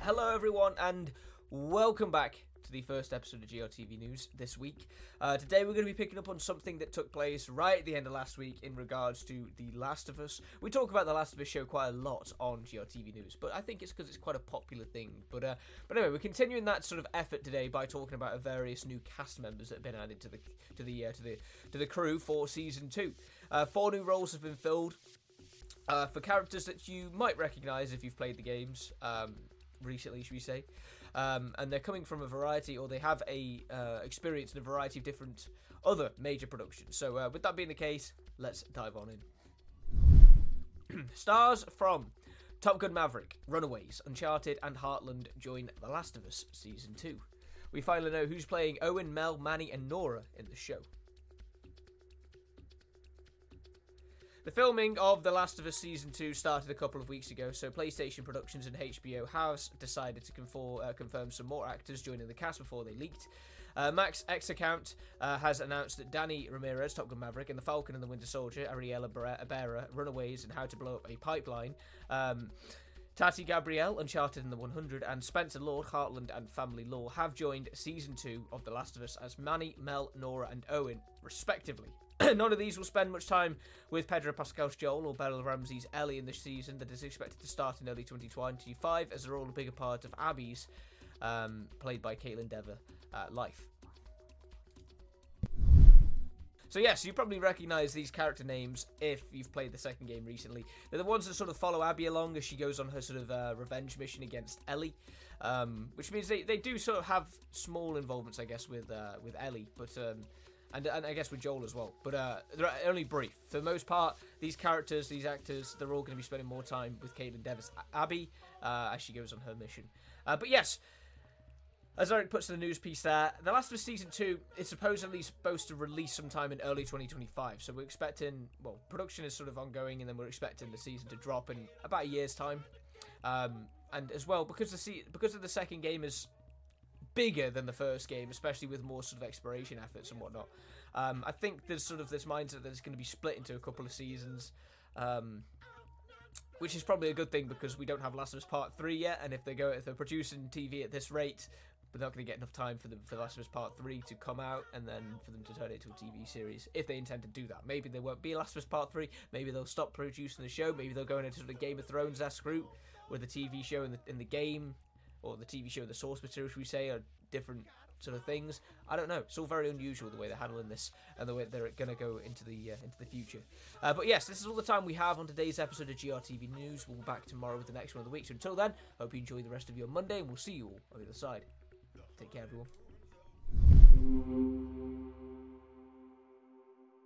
Hello, everyone, and welcome back to the first episode of GRTV News this week. Uh, today, we're going to be picking up on something that took place right at the end of last week in regards to The Last of Us. We talk about The Last of Us show quite a lot on GRTV News, but I think it's because it's quite a popular thing. But uh, but anyway, we're continuing that sort of effort today by talking about various new cast members that have been added to the to the uh, to the to the crew for season two. Uh, four new roles have been filled. Uh, for characters that you might recognise if you've played the games um, recently, should we say? Um, and they're coming from a variety, or they have a uh, experience in a variety of different other major productions. So, uh, with that being the case, let's dive on in. Stars from Top Gun Maverick, Runaways, Uncharted, and Heartland join The Last of Us Season 2. We finally know who's playing Owen, Mel, Manny, and Nora in the show. The filming of The Last of Us Season 2 started a couple of weeks ago, so PlayStation Productions and HBO has decided to confor- uh, confirm some more actors joining the cast before they leaked. Uh, Max X account uh, has announced that Danny Ramirez, Top Gun Maverick, and The Falcon and the Winter Soldier, Ariela Barer, Runaways, and How to Blow Up a Pipeline. Um, Tati Gabrielle, Uncharted in the 100, and Spencer Lord, Heartland and Family Law have joined season 2 of The Last of Us as Manny, Mel, Nora, and Owen, respectively. None of these will spend much time with Pedro Pascal's Joel or Bella Ramsey's Ellie in this season that is expected to start in early 2025, as they're all a bigger part of Abby's, um, played by Kaitlyn Dever, uh, life. So yes, you probably recognise these character names if you've played the second game recently. They're the ones that sort of follow Abby along as she goes on her sort of uh, revenge mission against Ellie, um, which means they, they do sort of have small involvements, I guess, with uh, with Ellie, but um, and, and I guess with Joel as well. But uh, they're only brief. For the most part, these characters, these actors, they're all going to be spending more time with Kaitlyn Dever's Abby uh, as she goes on her mission. Uh, but yes, as Eric puts in the news piece there, The Last of Us Season 2 is supposedly supposed to release sometime in early 2025. So we're expecting, well, production is sort of ongoing, and then we're expecting the season to drop in about a year's time. Um, and as well, because the se- because of the second game is bigger than the first game, especially with more sort of exploration efforts and whatnot. Um, I think there's sort of this mindset that it's going to be split into a couple of seasons. Um, which is probably a good thing because we don't have Last of Us Part Three yet, and if they go if they're producing TV at this rate, we're not going to get enough time for the for Last of Us Part Three to come out, and then for them to turn it into a TV series if they intend to do that. Maybe there won't be Last of Us Part Three. Maybe they'll stop producing the show. Maybe they'll go into sort of Game of Thrones esque route, where the TV show and the in the game or the TV show, the source material, should we say, are different sort of things. I don't know. It's all very unusual the way they're handling this and the way they're going to go into the uh, into the future. Uh, but yes, this is all the time we have on today's episode of GRTV News. We'll be back tomorrow with the next one of the week. So until then, hope you enjoy the rest of your Monday, and we'll see you all on the other side. Take care, everyone.